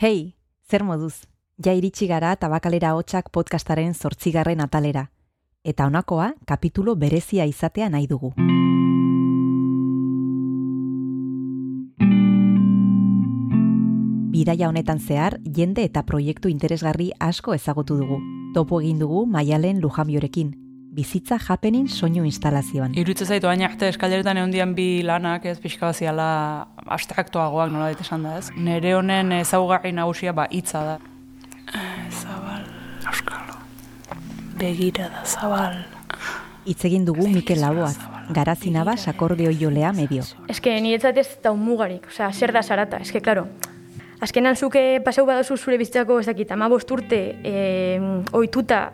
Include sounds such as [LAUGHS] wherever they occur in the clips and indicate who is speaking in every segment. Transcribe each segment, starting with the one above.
Speaker 1: Hei, zer moduz? Ja iritsi gara tabakalera hotxak podcastaren zortzigarren atalera. Eta honakoa, kapitulo berezia izatea nahi dugu. Bidaia honetan zehar, jende eta proiektu interesgarri asko ezagutu dugu. Topo egin dugu Maialen Lujambiorekin, bizitza japenin soinu instalazioan.
Speaker 2: Irutze zaitu baina arte eskaleretan egon bi lanak ez pixka baziala abstraktoagoak nola daite esan da ez. Nere honen ezaugarri nagusia ba hitza da. Zabal, euskalo, begira da zabal.
Speaker 1: Hitz egin dugu Mikel Laboaz, garazina ba sakordeo jolea medio.
Speaker 3: Eske ni ez da mugarik, osea, zer da sarata, eske claro. Azkenan zuke pasau badozu zure bizitzako ez dakit, ama urte e, oituta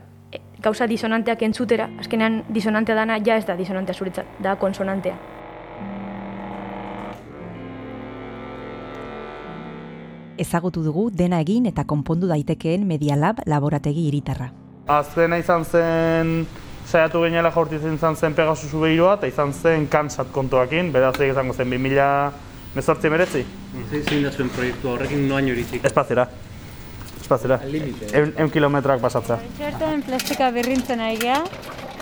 Speaker 3: gauza disonanteak entzutera, azkenean disonantea dana ja ez da disonantea zuretzat, da konsonantea.
Speaker 1: Ezagutu dugu dena egin eta konpondu daitekeen Media Lab laborategi hiritarra.
Speaker 4: Azkena izan zen saiatu gainela jaurti izan zen Pegasus Ubeiroa eta izan zen kansat kontuakin, beraz izango zen 2000 mezortzi meretzi.
Speaker 5: Zein da zuen proiektu horrekin noaino iritzik?
Speaker 4: Espazera espazera. Eun kilometroak pasatza.
Speaker 6: Txerten plastika berrintzen aigea,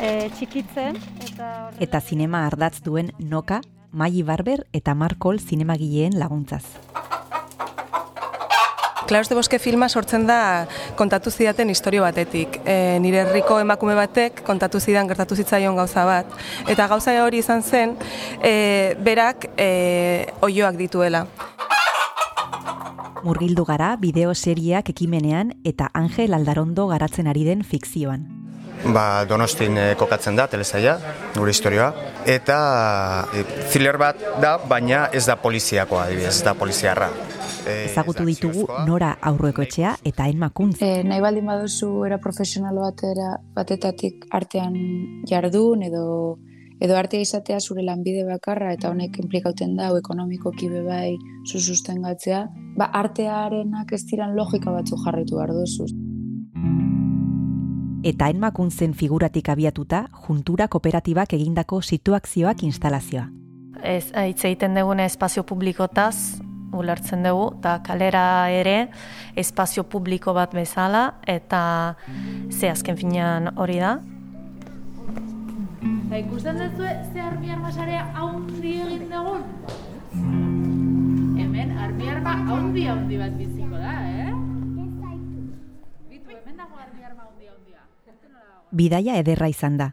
Speaker 6: e, txikitzen. Eta,
Speaker 1: eta zinema ardatz duen Noka, Mai Barber eta Markol zinemagileen laguntzaz.
Speaker 7: Klaus de Boske filma sortzen da kontatu zidaten historio batetik. E, nire herriko emakume batek kontatu zidan gertatu zitzaion gauza bat. Eta gauza hori izan zen, e, berak e, oioak dituela
Speaker 1: murgildu gara bideo seriak ekimenean eta Angel Aldarondo garatzen ari den fikzioan.
Speaker 8: Ba, donostin e, kokatzen da, telesaia, gure historioa. Eta e, thriller bat da, baina ez da poliziakoa, ez da poliziarra.
Speaker 1: E, Ezagutu ditugu nora aurrueko etxea eta enmakuntz.
Speaker 9: E, nahi baldin baduzu era profesional batera, batetatik artean jardun edo edo artea izatea zure lanbide bakarra eta honek implikauten da ekonomikoki bebai zu sustengatzea, ba artearenak ez diran logika batzu jarritu behar duzu.
Speaker 1: Eta enmakuntzen figuratik abiatuta, juntura kooperatibak egindako situazioak instalazioa.
Speaker 10: Ez, hitz egiten dugune espazio publikotaz, ulertzen dugu, eta kalera ere espazio publiko bat bezala, eta ze azken finean hori da,
Speaker 11: Eta ikusten duzu ze armi armasarea haundi egin dugun? Hemen armi arma haundi haundi bat biziko da, eh?
Speaker 1: Bidaia ederra izan da.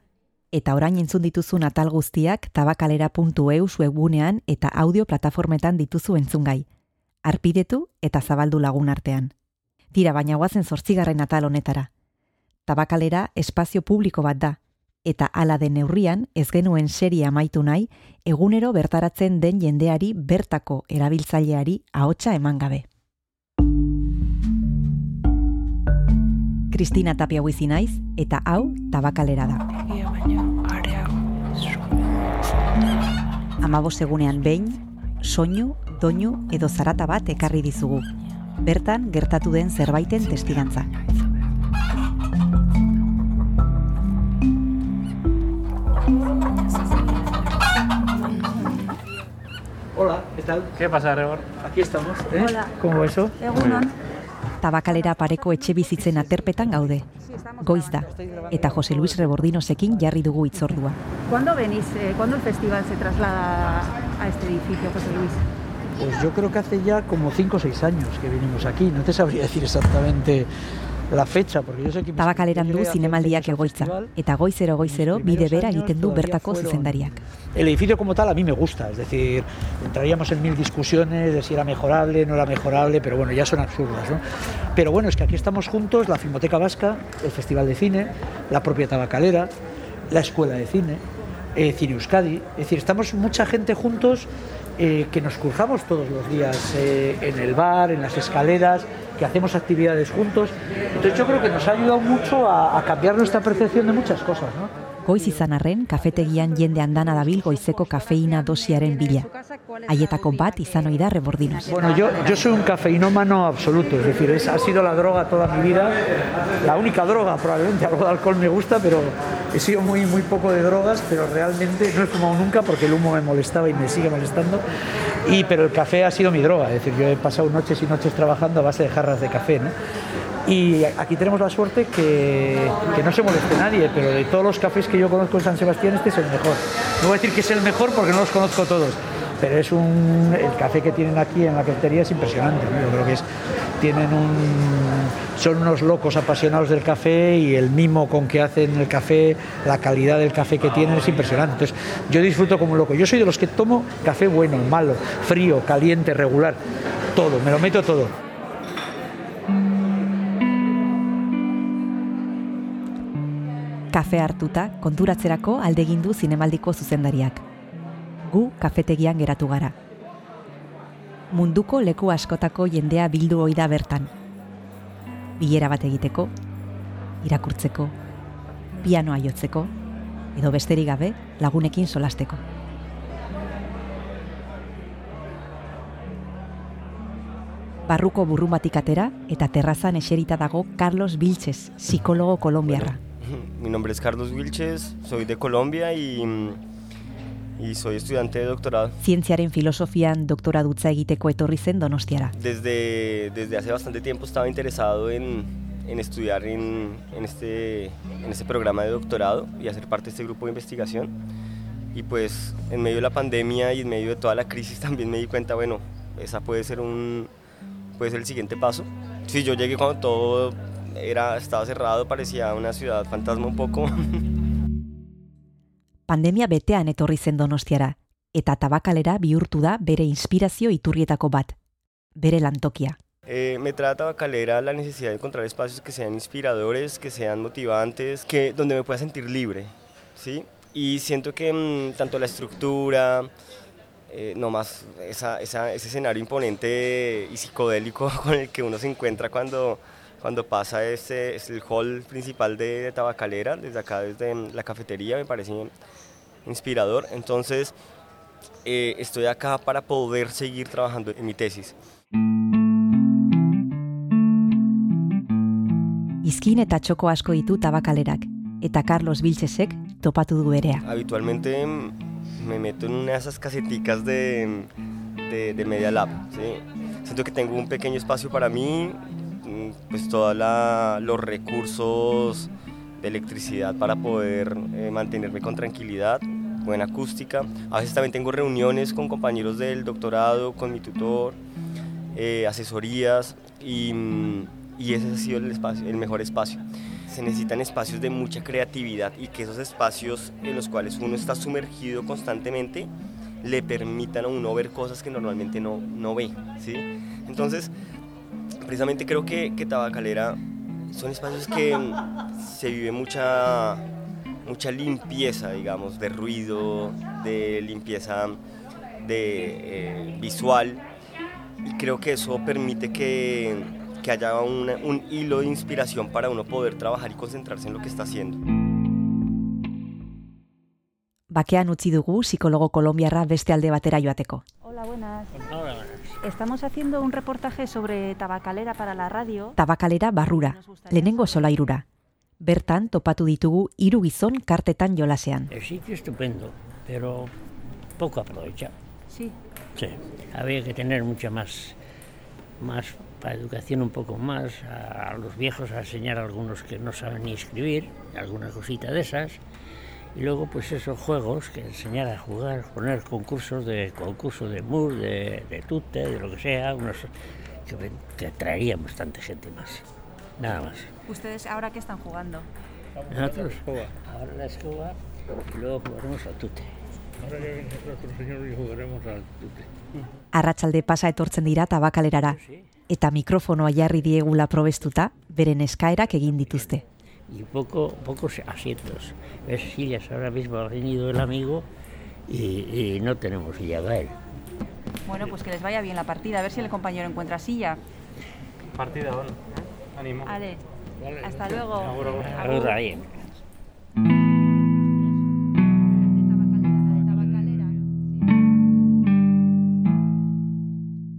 Speaker 1: Eta orain entzun dituzun atal guztiak tabakalera.eu webgunean eta audio plataformetan dituzu entzungai. Arpidetu eta zabaldu lagun artean. Tira baina guazen zortzigarren atal honetara. Tabakalera espazio publiko bat da, eta hala den neurrian ez genuen serie amaitu nahi egunero bertaratzen den jendeari bertako erabiltzaileari ahotsa eman gabe. Kristina Tapia huizi naiz eta hau tabakalera da. Amabo segunean behin, soinu, doinu edo zarata bat ekarri dizugu. Bertan gertatu den zerbaiten testigantza.
Speaker 12: ¿Qué tal?
Speaker 4: ¿Qué pasa, Gregor?
Speaker 12: Aquí estamos, ¿eh?
Speaker 6: Hola.
Speaker 12: ¿Cómo eso?
Speaker 6: Egunon.
Speaker 1: Tabakalera pareko etxe bizitzen aterpetan gaude. Goiz da. Eta Jose Luis Rebordinosekin jarri dugu itzordua.
Speaker 6: ¿Cuándo venís? Eh, ¿Cuándo el festival se traslada a este edificio, José Luis?
Speaker 12: Pues yo creo que hace ya como 5 o 6 años que vinimos aquí. No te sabría decir exactamente la fecha, porque yo sé que...
Speaker 1: Tabakaleran du zinemaldiak egoitza, eta goizero goizero bide bera egiten du bertako zuzendariak.
Speaker 12: El edificio como tal a mí me gusta, es decir, entraríamos en mil discusiones de si era mejorable, no era mejorable, pero bueno, ya son absurdas, ¿no? Pero bueno, es que aquí estamos juntos, la Filmoteca Vasca, el Festival de Cine, la propia Tabacalera, la Escuela de Cine, eh, Cine Euskadi, es decir, estamos mucha gente juntos eh, que nos cruzamos todos los días eh, en el bar, en las escaleras, que hacemos actividades juntos. Entonces yo creo que nos ha ayudado mucho a, a cambiar nuestra percepción de muchas cosas, ¿no?
Speaker 1: Goiz izan arren, kafetegian jende andana dabil goizeko kafeina dosiaren bila. Haietako bat izan oida rebordinos.
Speaker 12: Bueno, yo, yo soy un cafeinómano absoluto, es decir, es, ha sido la droga toda mi vida, la única droga, probablemente algo de alcohol me gusta, pero he sido muy, muy poco de drogas, pero realmente no he fumado nunca porque el humo me molestaba y me sigue molestando. Y, pero el café ha sido mi droga, es decir, yo he pasado noches y noches trabajando a base de jarras de café, ¿no? Y aquí tenemos la suerte que, que, no se moleste nadie, pero de todos los cafés que yo conozco en San Sebastián, este es el mejor. No voy a decir que es el mejor porque no los conozco todos, pero es un, el café que tienen aquí en la cafetería es impresionante. ¿no? Yo creo que es, tienen un, son unos locos apasionados del café y el mimo con que hacen el café, la calidad del café que tienen es impresionante. Entonces, yo disfruto como un loco. Yo soy de los que tomo café bueno, malo, frío, caliente, regular, todo, me lo meto todo.
Speaker 1: Kafe hartuta konturatzerako aldegin du zinemaldiko zuzendariak. Gu kafetegian geratu gara. Munduko leku askotako jendea bildu ohi da bertan. Bilera bat egiteko, irakurtzeko, pianoa jotzeko, edo besterik gabe lagunekin solasteko. Barruko burrun batik atera eta terrazan eserita dago Carlos Vilches, psikologo kolombiarra.
Speaker 13: Mi nombre es Carlos Vilches, soy de Colombia y, y soy estudiante de doctorado.
Speaker 1: Zientziaren filosofian doktora dutza egiteko etorri zen Donostiara.
Speaker 13: Desde, desde hace bastante tiempo estaba interesado en, en estudiar en, en, este, en este programa de doctorado y hacer parte de este grupo de investigación. Y pues en medio de la pandemia y en medio de toda la crisis [LAUGHS] también me di cuenta, bueno, esa puede ser, un, puede ser el siguiente paso. Si yo llegué cuando todo era, estaba cerrado, parecía una ciudad fantasma un poco. [LAUGHS]
Speaker 1: Pandemia betean etorri zen Donostiara, eta tabakalera bihurtu da bere inspirazio iturrietako bat, bere lantokia.
Speaker 13: Eh, me trae tabacalera la necesidad de encontrar espacios que sean inspiradores, que sean motivantes, que, donde me pueda sentir libre, ¿sí? Y siento que mmm, tanto la estructura, eh, no más esa, esa, ese escenario imponente y psicodélico [LAUGHS] con el que uno se encuentra cuando, cuando pasa este es el hall principal de, de, Tabacalera, desde acá, desde la cafetería, me parece inspirador. Entonces, eh, estoy acá para poder seguir trabajando en mi tesis.
Speaker 1: Izkin eta txoko asko ditu tabakalerak, eta Carlos Vilchesek topatu du berea.
Speaker 13: Habitualmente me meto en una de esas caseticas de, de, de Media Lab. ¿sí? Siento que tengo un pequeño espacio para mí, pues todos los recursos de electricidad para poder eh, mantenerme con tranquilidad, buena acústica. A veces también tengo reuniones con compañeros del doctorado, con mi tutor, eh, asesorías y, y, ese ha sido el, espacio, el mejor espacio. Se necesitan espacios de mucha creatividad y que esos espacios en los cuales uno está sumergido constantemente le permitan a uno ver cosas que normalmente no, no ve. ¿sí? Entonces, precisamente creo que, que Tabacalera son espacios que se vive mucha, mucha limpieza, digamos, de ruido, de limpieza de, eh, visual, y creo que eso permite que, que haya un hilo de inspiración para uno poder trabajar y concentrarse en lo que está haciendo.
Speaker 1: Bakean utzi dugu psikologo kolombiarra beste alde batera joateko.
Speaker 6: Hola, buenas. Hola, buenas. Estamos haciendo un reportaje sobre tabacalera para la radio.
Speaker 1: Tabakalera barrura, lehenengo solairura. Bertan topatu ditugu hiru gizon kartetan jolasean.
Speaker 14: El sitio estupendo, pero poco aprovechado.
Speaker 6: Sí.
Speaker 14: Sí, había que tener mucha más, más para educación un poco más, a, a los viejos a enseñar a algunos que no saben ni escribir, alguna cosita de esas. Y luego, pues esos juegos, que enseñar a jugar, poner concursos de concurso de MUR, de, de tute, de lo que sea, unos que, que traerían bastante gente más. Nada más.
Speaker 6: ¿Ustedes ahora qué están jugando?
Speaker 14: Nosotros, ahora la escoba y luego jugaremos al tute.
Speaker 15: Ahora que viene nuestro señor y jugaremos al tute.
Speaker 1: Arratsalde pasa etortzen dira tabakalerara, eta mikrofonoa jarri diegula probestuta, beren eskaerak egin dituzte.
Speaker 14: Y poco, pocos asientos. Es sillas, ahora mismo ha venido el amigo y, y no tenemos silla para él.
Speaker 6: Bueno, pues que les vaya bien la partida, a ver si el compañero encuentra silla.
Speaker 5: Partida, bueno. Ánimo.
Speaker 6: Vale, hasta luego.
Speaker 14: Ahora bien.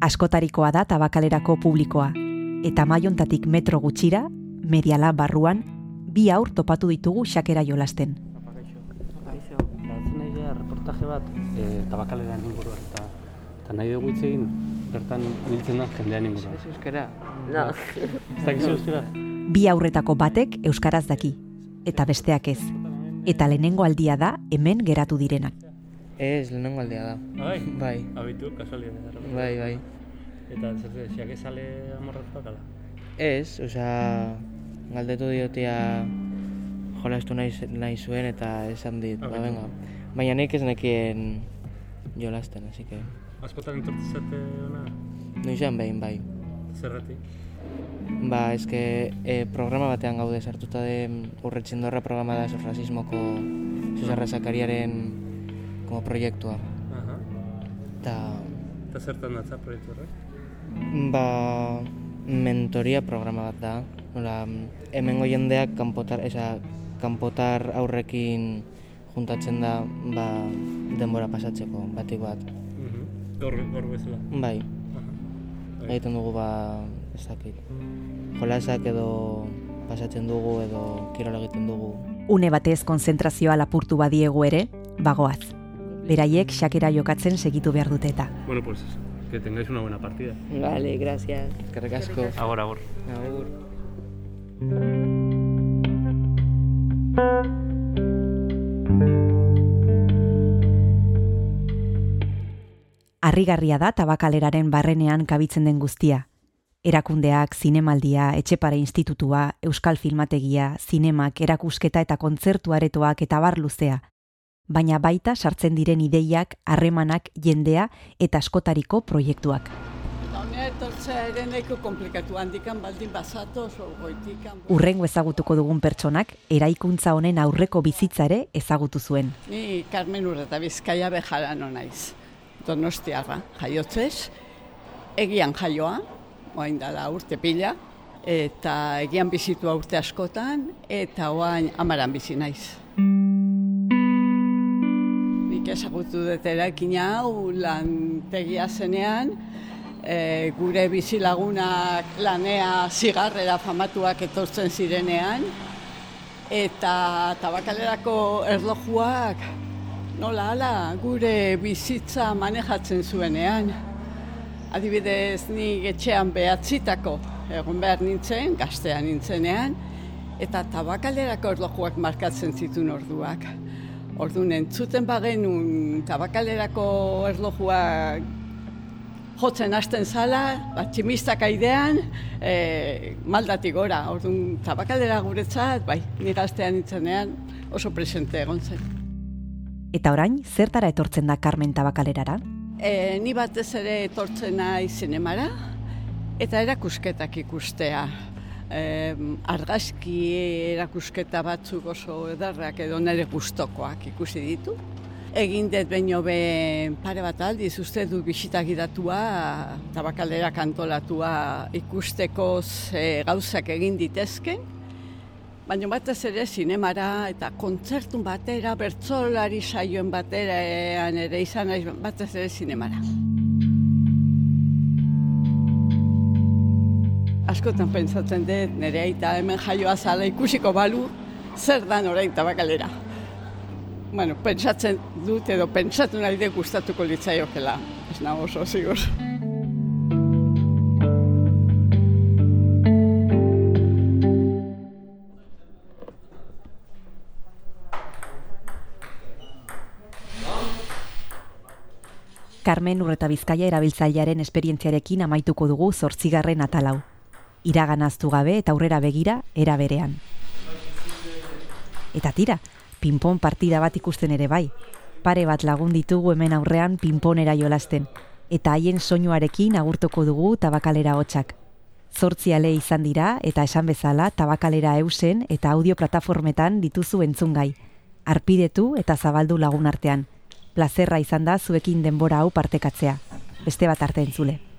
Speaker 1: Askotarikoa da tabakalerako publikoa, eta maiontatik metro gutxira, mediala barruan, bi aur topatu ditugu xakera jolasten.
Speaker 5: Reportaje bat, e, tabakaleran inguruan eta, eta Eta nahi dugu hitz egin, bertan biltzen da jendean inguruan.
Speaker 16: Ez euskara. No. [LAUGHS]
Speaker 5: Ez dakizu euskara?
Speaker 1: Bi aurretako batek euskaraz daki, eta besteak ez. Eta lehenengo aldia da hemen geratu direnak.
Speaker 16: Ez, lehenengo aldea da.
Speaker 5: Bai?
Speaker 16: Bai.
Speaker 5: Abitu, kasualidad.
Speaker 16: Bai, bai.
Speaker 5: Eta zer xiak ezale amorratuak ala?
Speaker 16: Ez, osea, galdetu diotia jolastu nahi, nahi zuen eta esan dit, ba, venga. Baina nik ez nekien jolasten, así que...
Speaker 5: Askotan entortzate ona?
Speaker 16: Noizean behin, bai.
Speaker 5: Zerratik?
Speaker 16: Ba, eske e, programa batean gaude sartuta de urretxindorra programa da rasismoko Susarra Zakariaren como proiektua.
Speaker 5: Aha.
Speaker 16: Ta,
Speaker 5: Eta zertan datza proiektu horrek?
Speaker 16: ba, mentoria programa bat da. Nola, hemengo jendeak kanpotar, esa, kanpotar aurrekin juntatzen da ba, denbora pasatzeko, batik bat.
Speaker 5: Mhm. Gaur, gaur bezala?
Speaker 16: Bai.
Speaker 5: Bai.
Speaker 16: Egiten dugu ba, ez dakit. Jolasak edo pasatzen dugu edo kirola egiten dugu.
Speaker 1: Une batez konzentrazioa lapurtu badiegu ere, bagoaz. Beraiek xakera jokatzen segitu behar dute eta.
Speaker 5: Bueno, pues eso. Que tengáis una buena partida.
Speaker 16: Vale, gracias. Eskerrik asko.
Speaker 5: Agur, agur.
Speaker 16: Agur.
Speaker 1: Harrigarria da tabakaleraren barrenean kabitzen den guztia. Erakundeak, zinemaldia, etxepare institutua, euskal filmategia, zinemak, erakusketa eta kontzertu aretoak eta bar luzea. Baina baita sartzen diren ideiak, harremanak, jendea eta askotariko proiektuak.
Speaker 17: Etortzea ere nahiko komplikatu handikan baldin bazatoz, goitikan.
Speaker 1: Urrengo ezagutuko dugun pertsonak, eraikuntza honen aurreko bizitzare ezagutu zuen.
Speaker 17: Ni Carmen Urreta Bizkaia bejarano naiz. Donostiarra, jaiotzez, egian jaioa, oain dala urte pila, eta egian bizitua urte askotan, eta oain amaran bizi naiz. Nik ezagutu dut eraikin hau lantegia zenean, e, gure bizilagunak lanea zigarrera famatuak etortzen zirenean, eta tabakalerako erlojuak nola ala gure bizitza manejatzen zuenean. Adibidez, ni etxean behatzitako egon behar nintzen, gaztean nintzenean, eta tabakalerako erlojuak markatzen zituen orduak. Orduan entzuten bagenun tabakalerako erlojuak jotzen hasten zala, bat tximistak aidean, e, maldatik gora. Orduan tabakalera guretzat, bai, ni gaztean nintzenean oso presente egon zen.
Speaker 1: Eta orain, zertara etortzen da Carmen Tabakalerara?
Speaker 17: E, ni batez ere etortzen naiz zinemara eta erakusketak ikustea. E, argazki erakusketa batzuk oso ederrak edo nire gustokoak ikusi ditu. Egin dut baino be pare bat aldiz uste du bisita gidatua, tabakalera kantolatua ikusteko ze gauzak egin ditezken. Baina batez ere zinemara eta kontzertun batera, bertzolari saioen bateran ere izan naiz batez ere zinemara. Askotan pentsatzen dut, nire aita hemen jaioa zala ikusiko balu, zer dan orain tabakalera. Bueno, pentsatzen dut edo pentsatu nahi dut gustatuko litzaiokela, ez nago oso zigur.
Speaker 1: Carmen Urreta Bizkaia erabiltzailearen esperientziarekin amaituko dugu zortzigarren atalau. Iraganaztu gabe eta aurrera begira, era berean. Eta tira, pinpon partida bat ikusten ere bai. Pare bat lagun ditugu hemen aurrean pinponera jolasten. Eta haien soinuarekin agurtuko dugu tabakalera hotxak. Zortzi ale izan dira eta esan bezala tabakalera eusen eta audio plataformetan dituzu entzungai. Arpidetu eta zabaldu lagun artean. Plazerra izan da zuekin denbora hau partekatzea. Beste bat arte entzule.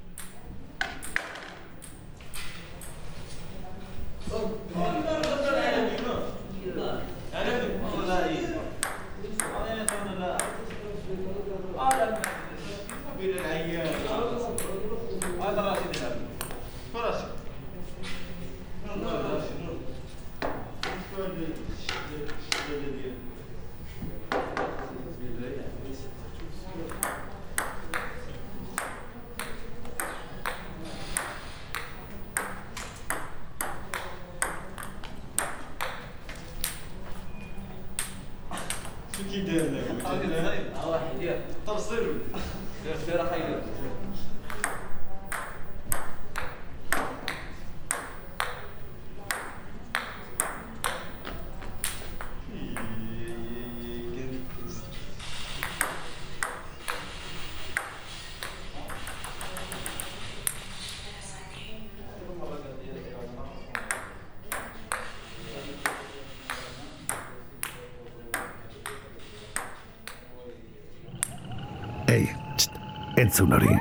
Speaker 18: Entzun hori.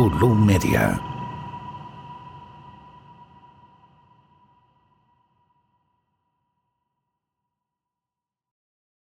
Speaker 18: Ulu Media.